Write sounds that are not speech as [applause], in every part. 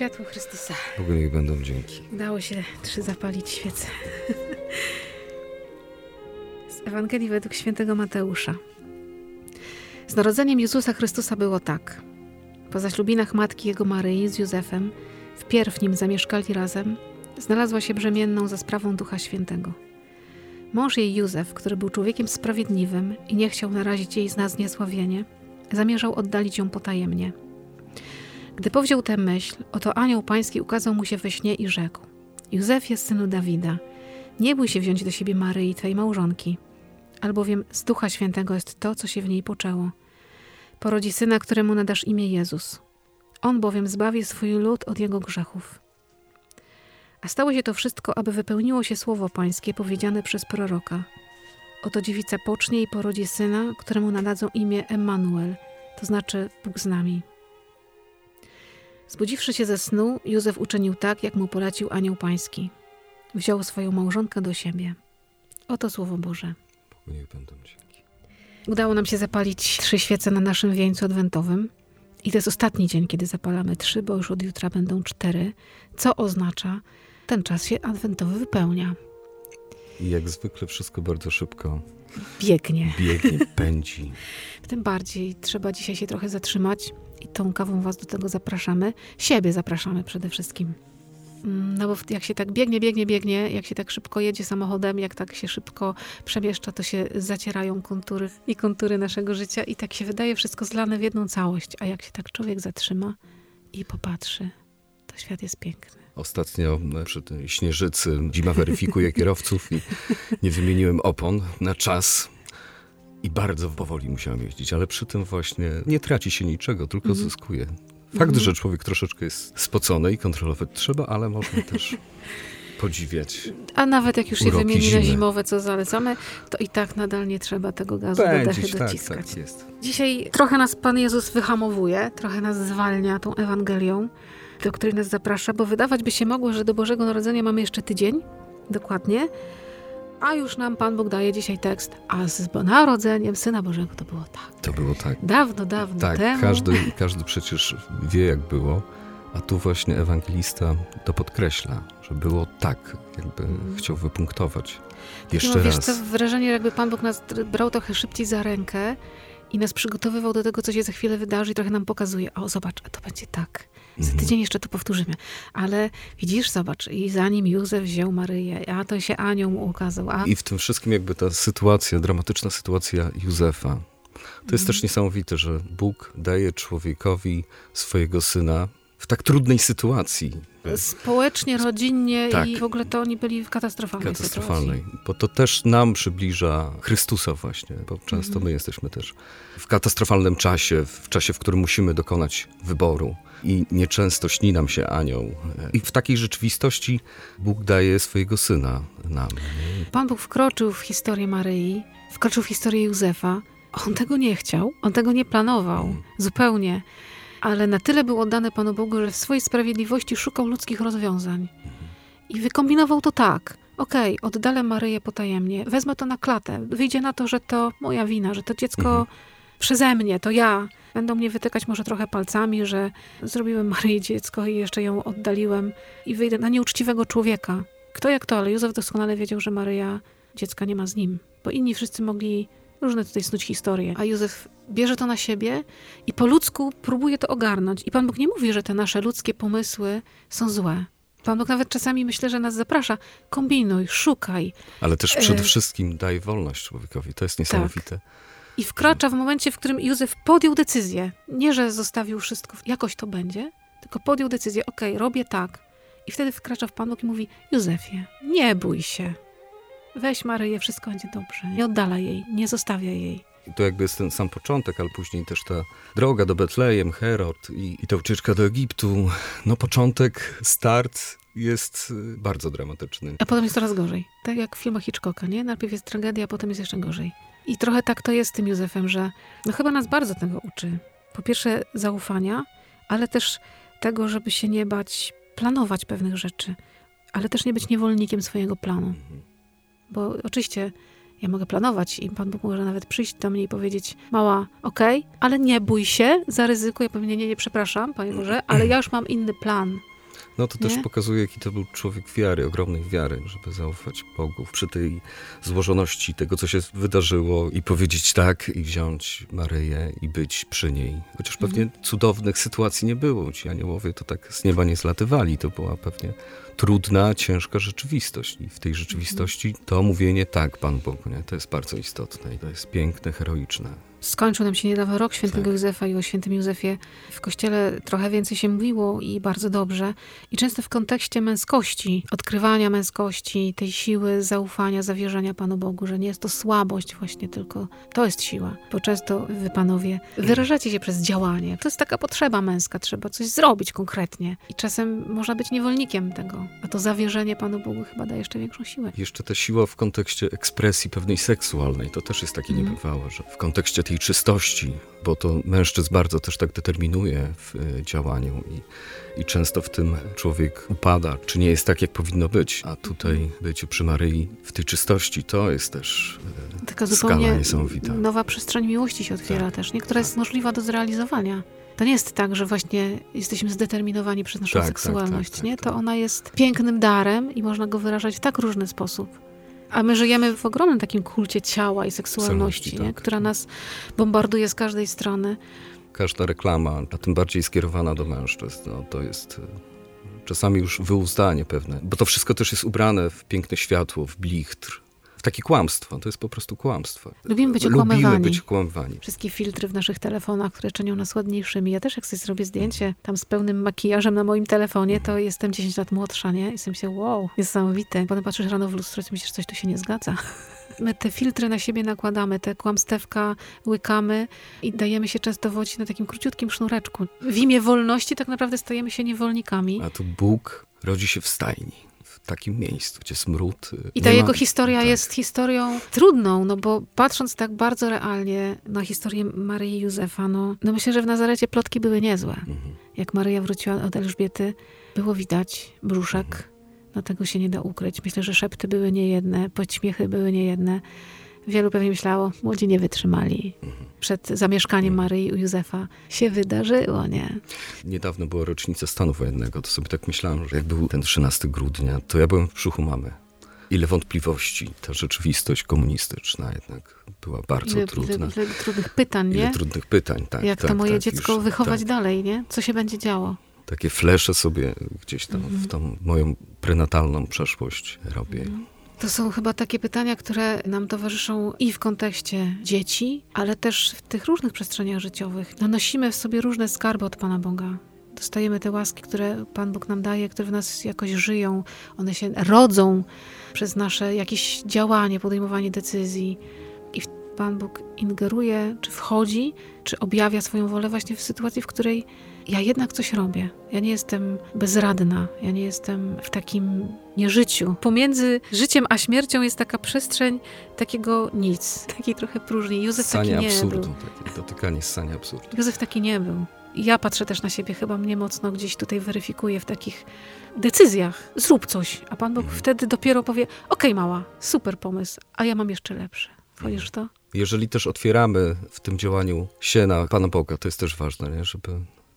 Światło Chrystusa. Bogu niech będą dzięki. Udało się trzy zapalić świece. Z Ewangelii według świętego Mateusza. Z narodzeniem Jezusa Chrystusa było tak. Po zaślubinach matki jego Maryi z Józefem, wpierw nim zamieszkali razem, znalazła się brzemienną za sprawą Ducha Świętego. Mąż jej Józef, który był człowiekiem sprawiedliwym i nie chciał narazić jej na zniesławienie, zamierzał oddalić ją potajemnie. Gdy powziął tę myśl, oto anioł pański ukazał mu się we śnie i rzekł: Józefie, synu Dawida, nie bój się wziąć do siebie Maryi, twej małżonki, albowiem z Ducha Świętego jest to, co się w niej poczęło. Porodzi syna, któremu nadasz imię Jezus. On bowiem zbawi swój lud od jego grzechów. A stało się to wszystko, aby wypełniło się słowo pańskie powiedziane przez proroka. Oto dziewica pocznie i porodzi syna, któremu nadadzą imię Emmanuel, to znaczy Bóg z nami. Zbudziwszy się ze snu, Józef uczynił tak, jak mu polecił anioł pański. Wziął swoją małżonkę do siebie. Oto słowo Boże. Niech będą dzięki. Udało nam się zapalić trzy świece na naszym wieńcu adwentowym. I to jest ostatni dzień, kiedy zapalamy trzy, bo już od jutra będą cztery, co oznacza, ten czas się adwentowy wypełnia. I jak zwykle wszystko bardzo szybko Biegnie. biegnie, pędzi. [laughs] Tym bardziej trzeba dzisiaj się trochę zatrzymać i tą kawą was do tego zapraszamy. Siebie zapraszamy przede wszystkim. Mm, No bo jak się tak biegnie, biegnie, biegnie, jak się tak szybko jedzie samochodem, jak tak się szybko przemieszcza, to się zacierają kontury i kontury naszego życia i tak się wydaje wszystko zlane w jedną całość. A jak się tak człowiek zatrzyma i popatrzy, to świat jest piękny. Ostatnio e, przy śnieżycy zima weryfikuje kierowców i nie wymieniłem opon na czas. I bardzo powoli musiałem jeździć, ale przy tym właśnie nie traci się niczego, tylko Mhm. zyskuje. Fakt, że człowiek troszeczkę jest spocony i kontrolować trzeba, ale można też [laughs] podziwiać. A nawet jak już się Uroki wymieni na zimowe, co zalecamy, to i tak nadal nie trzeba tego gazu do dechy Pędzić, tak, dociskać. tak jest. Dzisiaj trochę nas Pan Jezus wyhamowuje, trochę nas zwalnia tą Ewangelią, do której nas zaprasza, bo wydawać by się mogło, że do Bożego Narodzenia mamy jeszcze tydzień, dokładnie, a już nam Pan Bóg daje dzisiaj tekst, a z narodzeniem Syna Bożego to było tak. To było tak. Dawno, dawno Tak, temu. każdy, [laughs] każdy przecież wie, jak było, a tu właśnie ewangelista to podkreśla, że było tak, jakby chciał wypunktować. Jeszcze no, wiesz raz. co, wrażenie, jakby Pan Bóg nas brał trochę szybciej za rękę i nas przygotowywał do tego, co się za chwilę wydarzy i trochę nam pokazuje, o zobacz, a to będzie tak. Za Mhm. tydzień jeszcze to powtórzymy. Ale widzisz, zobacz, i zanim Józef wziął Maryję, a to się anioł mu ukazał, a I w tym wszystkim jakby ta sytuacja, dramatyczna sytuacja Józefa. To jest Mhm. też niesamowite, że Bóg daje człowiekowi swojego syna w tak trudnej sytuacji. Społecznie, rodzinnie Tak. i w ogóle to oni byli w katastrofalnej, katastrofalnej, bo to też nam przybliża Chrystusa właśnie, bo często Mhm. my jesteśmy też w katastrofalnym czasie, w czasie, w którym musimy dokonać wyboru i nieczęsto śni nam się anioł. I w takiej rzeczywistości Bóg daje swojego Syna nam. Pan Bóg wkroczył w historię Maryi, wkroczył w historię Józefa. On tego nie chciał, on tego nie planował, Mhm. zupełnie. Ale na tyle był oddany Panu Bogu, że w swojej sprawiedliwości szukał ludzkich rozwiązań. I wykombinował to tak. Okej, oddalę Maryję potajemnie, wezmę to na klatę. Wyjdzie na to, że to moja wina, że to dziecko Mhm. przeze mnie, to ja. Będą mnie wytykać może trochę palcami, że zrobiłem Maryi dziecko i jeszcze ją oddaliłem i wyjdę na nieuczciwego człowieka. Kto jak to, ale Józef doskonale wiedział, że Maryja dziecka nie ma z nim, bo inni wszyscy mogli różne tutaj snuć historie. A Józef bierze to na siebie i po ludzku próbuje to ogarnąć. I Pan Bóg nie mówi, że te nasze ludzkie pomysły są złe. Pan Bóg nawet czasami myślę, że nas zaprasza. Kombinuj, szukaj. Ale też przede E. wszystkim daj wolność człowiekowi. To jest niesamowite. I wkracza w momencie, w którym Józef podjął decyzję. Nie, że zostawił wszystko, jakoś to będzie, tylko podjął decyzję, okej, robię tak. I wtedy wkracza w Pan Bóg i mówi, Józefie, nie bój się. Weź Maryję, wszystko będzie dobrze. Nie oddalaj jej, nie zostawiaj jej. I to jakby jest ten sam początek, ale później też ta droga do Betlejem, Herod i, i ta ucieczka do Egiptu. No początek, start jest y, bardzo dramatyczny. A potem jest coraz gorzej. Tak jak w filmach Hitchcocka, nie? Najpierw jest tragedia, a potem jest jeszcze gorzej. I trochę tak to jest z tym Józefem, że no chyba nas bardzo tego uczy. Po pierwsze zaufania, ale też tego, żeby się nie bać planować pewnych rzeczy, ale też nie być niewolnikiem swojego planu. Bo oczywiście Ja mogę planować i Pan Bóg może nawet przyjść do mnie i powiedzieć, mała, okej, okay, ale nie bój się, zaryzykuj. Ja powiem, nie, nie, nie, przepraszam, Panie Boże, ale ja już mam inny plan. No to Nie? też pokazuje, jaki to był człowiek wiary, ogromnej wiary, żeby zaufać Bogu przy tej złożoności tego, co się wydarzyło i powiedzieć tak i wziąć Maryję i być przy niej. Chociaż pewnie cudownych sytuacji nie było. Ci aniołowie to tak z nieba nie zlatywali. To była pewnie trudna, ciężka rzeczywistość. I w tej rzeczywistości to mówienie tak, Pan Bóg, nie? to jest bardzo istotne i to jest piękne, heroiczne. Skończył nam się niedawno rok świętego Tak. Józefa i o świętym Józefie w kościele trochę więcej się mówiło i bardzo dobrze. I często w kontekście męskości, odkrywania męskości, tej siły zaufania, zawierzenia Panu Bogu, że nie jest to słabość właśnie, tylko to jest siła. Bo często wy panowie wyrażacie się przez działanie. To jest taka potrzeba męska, trzeba coś zrobić konkretnie. I czasem można być niewolnikiem tego. A to zawierzenie Panu Bogu chyba daje jeszcze większą siłę. Jeszcze ta siła w kontekście ekspresji pewnej seksualnej, to też jest takie Mhm. niebywałe, że w kontekście tej czystości, bo to mężczyzn bardzo też tak determinuje w y, działaniu i, i często w tym człowiek upada, czy nie jest tak, jak powinno być. A tutaj bycie przy Maryi w tej czystości, to jest też y, Taka skala niesamowita. nowa przestrzeń miłości się otwiera Tak, też, nie? która jest możliwa do zrealizowania. To nie jest tak, że właśnie jesteśmy zdeterminowani przez naszą Tak, tak, seksualność, tak, tak, nie? tak. To ona jest pięknym darem i można go wyrażać w tak różny sposób. A my żyjemy w ogromnym takim kulcie ciała i seksualności, tak. która nas bombarduje z każdej strony. Każda reklama, a tym bardziej skierowana do mężczyzn, no, to jest y, czasami już wyuzdanie pewne, bo to wszystko też jest ubrane w piękne światło, w blichtr, w takie kłamstwo. To jest po prostu kłamstwo. Lubimy być Lubimy okłamywani. być okłamywani. Wszystkie filtry w naszych telefonach, które czynią nas ładniejszymi. Ja też jak sobie zrobię zdjęcie tam z pełnym makijażem na moim telefonie, to jestem 10 lat młodsza, nie? Jestem się, wow, niesamowite. Potem patrzysz rano w lustro i myślisz, coś tu się nie zgadza. [laughs] My te filtry na siebie nakładamy, te kłamstewka łykamy i dajemy się często wodzić na takim króciutkim sznureczku. W imię wolności tak naprawdę stajemy się niewolnikami. A tu Bóg rodzi się w stajni, w takim miejscu, gdzie smród. y, I ta jego ma- historia tak. jest historią trudną, no bo patrząc tak bardzo realnie na historię Maryi Józefa, no, no myślę, że w Nazarecie plotki były niezłe. Mhm. Jak Maryja wróciła od Elżbiety, było widać brzuszek, no tego się nie da ukryć. Myślę, że szepty były niejedne, podśmiechy były niejedne. Wielu pewnie myślało, młodzi nie wytrzymali. Przed zamieszkaniem Maryi u Józefa się wydarzyło, nie? Niedawno była rocznica stanu wojennego, to sobie tak myślałem, że jak był ten 13 grudnia, to ja byłem w brzuchu mamy. Ile wątpliwości, ta rzeczywistość komunistyczna jednak była bardzo Ile, trudna. ile, ile trudnych pytań, Ile nie? trudnych pytań, tak. Jak tak, to moje tak, dziecko już, wychować tak. dalej, nie? Co się będzie działo? Takie flesze sobie gdzieś tam Mhm. w tą moją prenatalną przeszłość robię. To są chyba takie pytania, które nam towarzyszą i w kontekście dzieci, ale też w tych różnych przestrzeniach życiowych. No, nosimy w sobie różne skarby od Pana Boga. Dostajemy te łaski, które Pan Bóg nam daje, które w nas jakoś żyją. One się rodzą przez nasze jakieś działanie, podejmowanie decyzji. Pan Bóg ingeruje, czy wchodzi, czy objawia swoją wolę właśnie w sytuacji, w której ja jednak coś robię. Ja nie jestem bezradna, ja nie jestem w takim nieżyciu. Pomiędzy życiem a śmiercią jest taka przestrzeń takiego nic, [laughs] takiej trochę próżni. Józef Sanie taki nie absurdu, był. takie dotykanie ssania absurdu. Józef taki nie był. Ja patrzę też na siebie, chyba mnie mocno gdzieś tutaj weryfikuje w takich decyzjach. Zrób coś, a Pan Bóg Mhm. wtedy dopiero powie: Okej, mała, super pomysł, a ja mam jeszcze lepszy. Wchodzisz w to? Jeżeli też otwieramy w tym działaniu się na Pana Boga, to jest też ważne, nie? żeby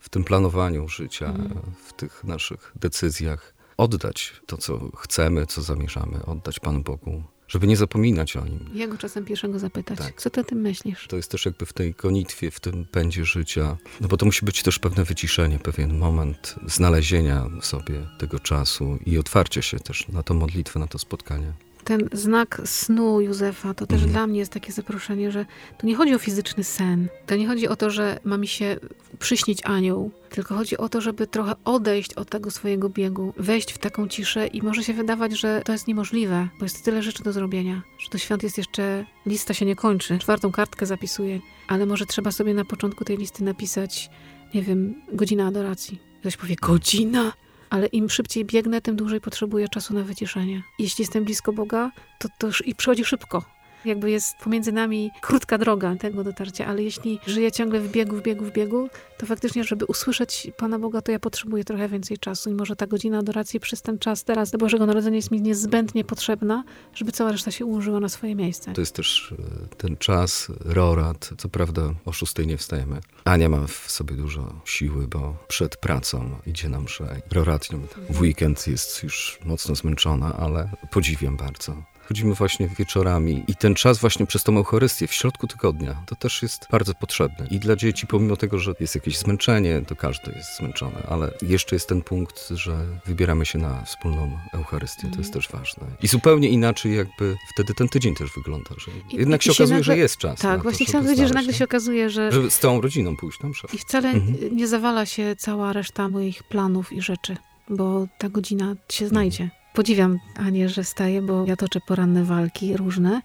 w tym planowaniu życia, Mhm. w tych naszych decyzjach oddać to, co chcemy, co zamierzamy, oddać Panu Bogu, żeby nie zapominać o Nim. Jego czasem pierwszego zapytać, Tak. co ty o tym myślisz? To jest też jakby w tej gonitwie, w tym pędzie życia, no bo to musi być też pewne wyciszenie, pewien moment znalezienia sobie tego czasu i otwarcia się też na tą modlitwę, na to spotkanie. Ten znak snu Józefa to też Mhm. dla mnie jest takie zaproszenie, że tu nie chodzi o fizyczny sen. To nie chodzi o to, że ma mi się przyśnić anioł, tylko chodzi o to, żeby trochę odejść od tego swojego biegu, wejść w taką ciszę i może się wydawać, że to jest niemożliwe, bo jest tyle rzeczy do zrobienia, że do świąt jest jeszcze, lista się nie kończy, czwartą kartkę zapisuję, ale może trzeba sobie na początku tej listy napisać, nie wiem, godzina adoracji. Ktoś powie, godzina? Ale im szybciej biegnę, tym dłużej potrzebuję czasu na wyciszenie. Jeśli jestem blisko Boga, to już i przychodzi szybko. Jakby jest pomiędzy nami krótka droga tego dotarcia, ale jeśli żyję ciągle w biegu, w biegu, w biegu, to faktycznie, żeby usłyszeć Pana Boga, to ja potrzebuję trochę więcej czasu i może ta godzina adoracji przez ten czas teraz do Bożego Narodzenia jest mi niezbędnie potrzebna, żeby cała reszta się ułożyła na swoje miejsce. To jest też e, ten czas, rorat. Co prawda o szóstej nie wstajemy. Ania ma w sobie dużo siły, bo przed pracą idzie na mszę. Roratnią w weekend jest już mocno zmęczona, ale podziwiam bardzo. Chodzimy właśnie wieczorami i ten czas właśnie przez tą Eucharystię w środku tygodnia to też jest bardzo potrzebny. I dla dzieci, pomimo tego, że jest jakieś zmęczenie, to każdy jest zmęczony, ale jeszcze jest ten punkt, że wybieramy się na wspólną Eucharystię. To jest też ważne. I zupełnie inaczej jakby wtedy ten tydzień też wygląda, że I- jednak i się się okazuje, nagle- że jest czas. Tak, to, właśnie żeby chciałam powiedzieć, że nagle się okazuje, że Żeby z całą rodziną pójść na mszę. i wcale Mhm. nie zawala się cała reszta moich planów i rzeczy, bo ta godzina się znajdzie. Podziwiam Anię, że staje, bo ja toczę poranne walki różne.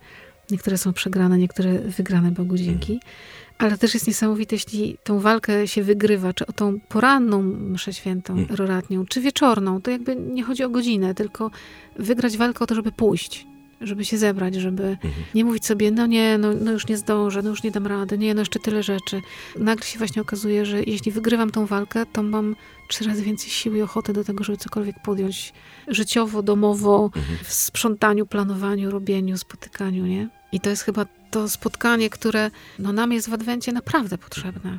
Niektóre są przegrane, niektóre wygrane Bogu dzięki. Ale też jest niesamowite, jeśli tą walkę się wygrywa, czy o tą poranną mszę świętą, Mhm. roratnią, czy wieczorną, to jakby nie chodzi o godzinę, tylko wygrać walkę o to, żeby pójść, żeby się zebrać, żeby Mhm. nie mówić sobie, no nie, no, no już nie zdążę, no już nie dam rady, nie, no jeszcze tyle rzeczy. Nagle się właśnie okazuje, że jeśli wygrywam tą walkę, to mam trzy razy więcej siły i ochoty do tego, żeby cokolwiek podjąć życiowo, domowo, Mhm. w sprzątaniu, planowaniu, robieniu, spotykaniu, nie? I to jest chyba to spotkanie, które no, nam jest w Adwencie naprawdę potrzebne.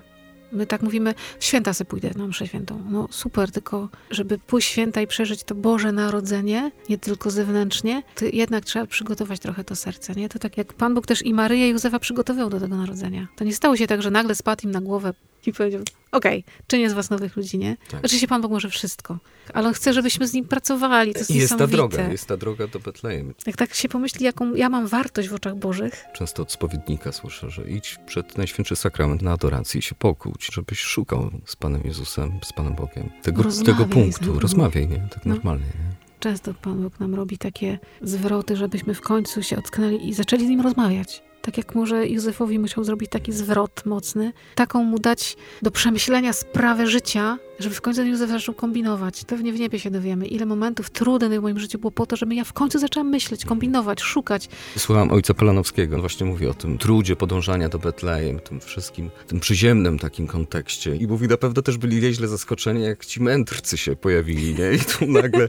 My tak mówimy, święta se pójdę na mszę świętą. No super, tylko żeby pójść święta i przeżyć to Boże Narodzenie, nie tylko zewnętrznie, to jednak trzeba przygotować trochę to serce, nie? To tak jak Pan Bóg też i Maryję i Józefa przygotowywał do tego narodzenia. To nie stało się tak, że nagle spadł im na głowę i powiedział, okej, czynię z was nowych ludzi, nie? Tak. Oczywiście Pan Bóg może wszystko, ale On chce, żebyśmy z Nim pracowali, to jest jest ta droga, jest ta droga do Betlejem. Jak tak się pomyśli, jaką ja mam wartość w oczach Bożych, Często od spowiednika słyszę, że idź przed Najświętszy Sakrament na adorację i się pokłóć, żebyś szukał z Panem Jezusem, z Panem Bogiem tego, Rozmawiaj tego punktu. Rozmawiaj, nie? Tak No. normalnie, nie? często Pan Bóg nam robi takie zwroty, żebyśmy w końcu się ocknęli i zaczęli z Nim rozmawiać. Tak jak może Józefowi musiał zrobić taki zwrot mocny, taką mu dać do przemyślenia sprawę życia, żeby w końcu Józef zaczął kombinować. Pewnie w niebie się dowiemy, ile momentów trudnych w moim życiu było po to, żeby ja w końcu zaczęłam myśleć, kombinować, szukać. Słucham ojca Polanowskiego, właśnie mówi o tym trudzie podążania do Betlejem, tym wszystkim, tym przyziemnym takim kontekście. I mówi, na pewno też byli nieźle zaskoczeni, jak ci mędrcy się pojawili, nie? I tu [laughs] nagle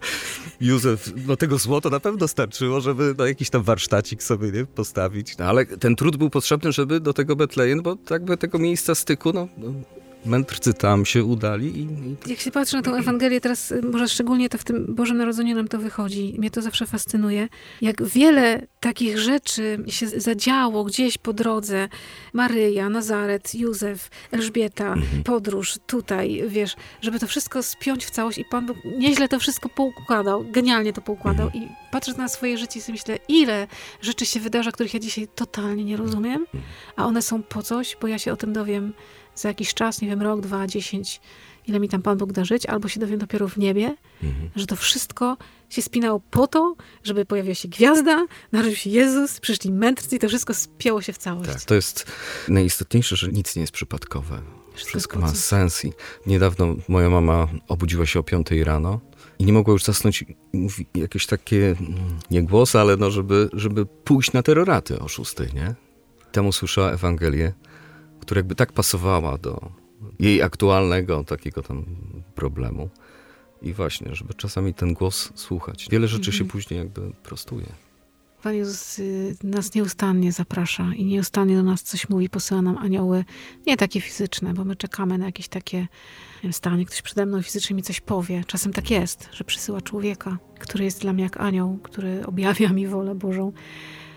Józef, no tego złota na pewno starczyło, żeby no, jakiś tam warsztacik sobie nie, postawić. No, ale ten trud był potrzebny, żeby do tego Betlejem, bo tak by tego miejsca styku, no, no mędrcy tam się udali i, i Jak się patrzy na tę Ewangelię teraz, y, może szczególnie to w tym Bożym Narodzeniu nam to wychodzi. Mnie to zawsze fascynuje. Jak wiele takich rzeczy się zadziało gdzieś po drodze. Maryja, Nazaret, Józef, Elżbieta, podróż tutaj, wiesz, żeby to wszystko spiąć w całość i Pan Bóg nieźle to wszystko poukładał, genialnie to poukładał i patrzę na swoje życie i sobie myślę, ile rzeczy się wydarza, których ja dzisiaj totalnie nie rozumiem, a one są po coś, bo ja się o tym dowiem za jakiś czas, nie wiem, rok, dwa, dziesięć, ile mi tam Pan Bóg da żyć, albo się dowiem dopiero w niebie, Mhm. że to wszystko się spinało po to, żeby pojawiła się gwiazda, narodził się Jezus, przyszli mędrcy i to wszystko spięło się w całość. Tak, to jest najistotniejsze, że nic nie jest przypadkowe. Wszystko Wszystko ma sens. I niedawno moja mama obudziła się o 5 rano i nie mogła już zasnąć. Mówi jakieś takie, nie głosy, ale no, żeby, żeby pójść na terroraty o 6, nie? Tam usłyszała Ewangelię, która jakby tak pasowała do jej aktualnego takiego tam problemu. I właśnie, żeby czasami ten głos słuchać. Wiele rzeczy się później jakby prostuje. Pan Jezus y, nas nieustannie zaprasza i nieustannie do nas coś mówi, posyła nam anioły, nie takie fizyczne, bo my czekamy na jakieś takie, stanie ktoś przede mną fizycznie mi coś powie. Czasem tak jest, że przysyła człowieka, który jest dla mnie jak anioł, który [laughs] objawia mi wolę Bożą.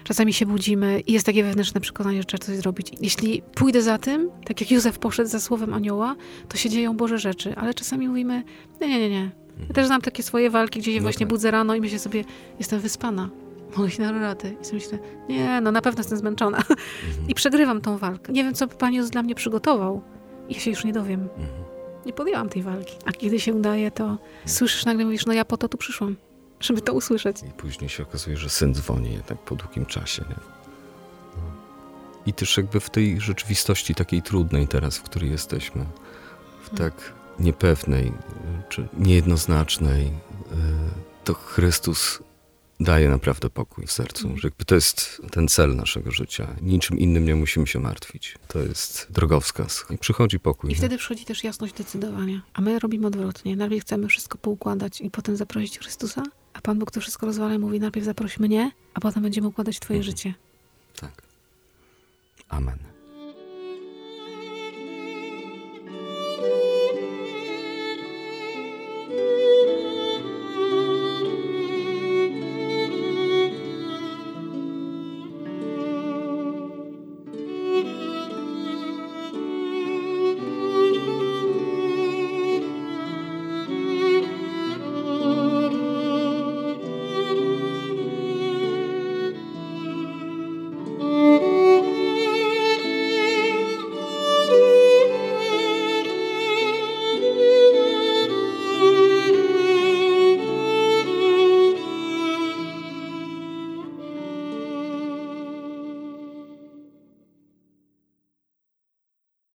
Czasami się budzimy i jest takie wewnętrzne przekonanie, że trzeba coś zrobić. Jeśli pójdę za tym, tak jak Józef poszedł za słowem anioła, to się dzieją Boże rzeczy, ale czasami mówimy, nie, nie, nie, nie. Ja też znam takie swoje walki, gdzie się No właśnie tak. budzę rano i myślę sobie, jestem wyspana, mogę iść na roraty. I sobie myślę, nie, no na pewno jestem zmęczona. I przegrywam tą walkę. Nie wiem, co Pan Jezus dla mnie przygotował. I ja się już nie dowiem. Nie podjęłam tej walki. A kiedy się udaje, to słyszysz nagle, mówisz, no ja po to tu przyszłam, żeby to usłyszeć. I później się okazuje, że syn dzwoni nie? tak po długim czasie. Nie? I też jakby w tej rzeczywistości takiej trudnej teraz, w której jesteśmy, w hmm. tak niepewnej czy niejednoznacznej, e, to Chrystus daje naprawdę pokój w sercu. Hmm. Że to jest ten cel naszego życia. Niczym innym nie musimy się martwić. To jest drogowskaz. I przychodzi pokój. I wtedy przychodzi też jasność decydowania. A my robimy odwrotnie. Najpierw chcemy wszystko poukładać i potem zaprosić Chrystusa, a Pan Bóg to wszystko rozwala i mówi, najpierw zaproś mnie, a potem będziemy układać Twoje mhm. życie. Tak. Amen.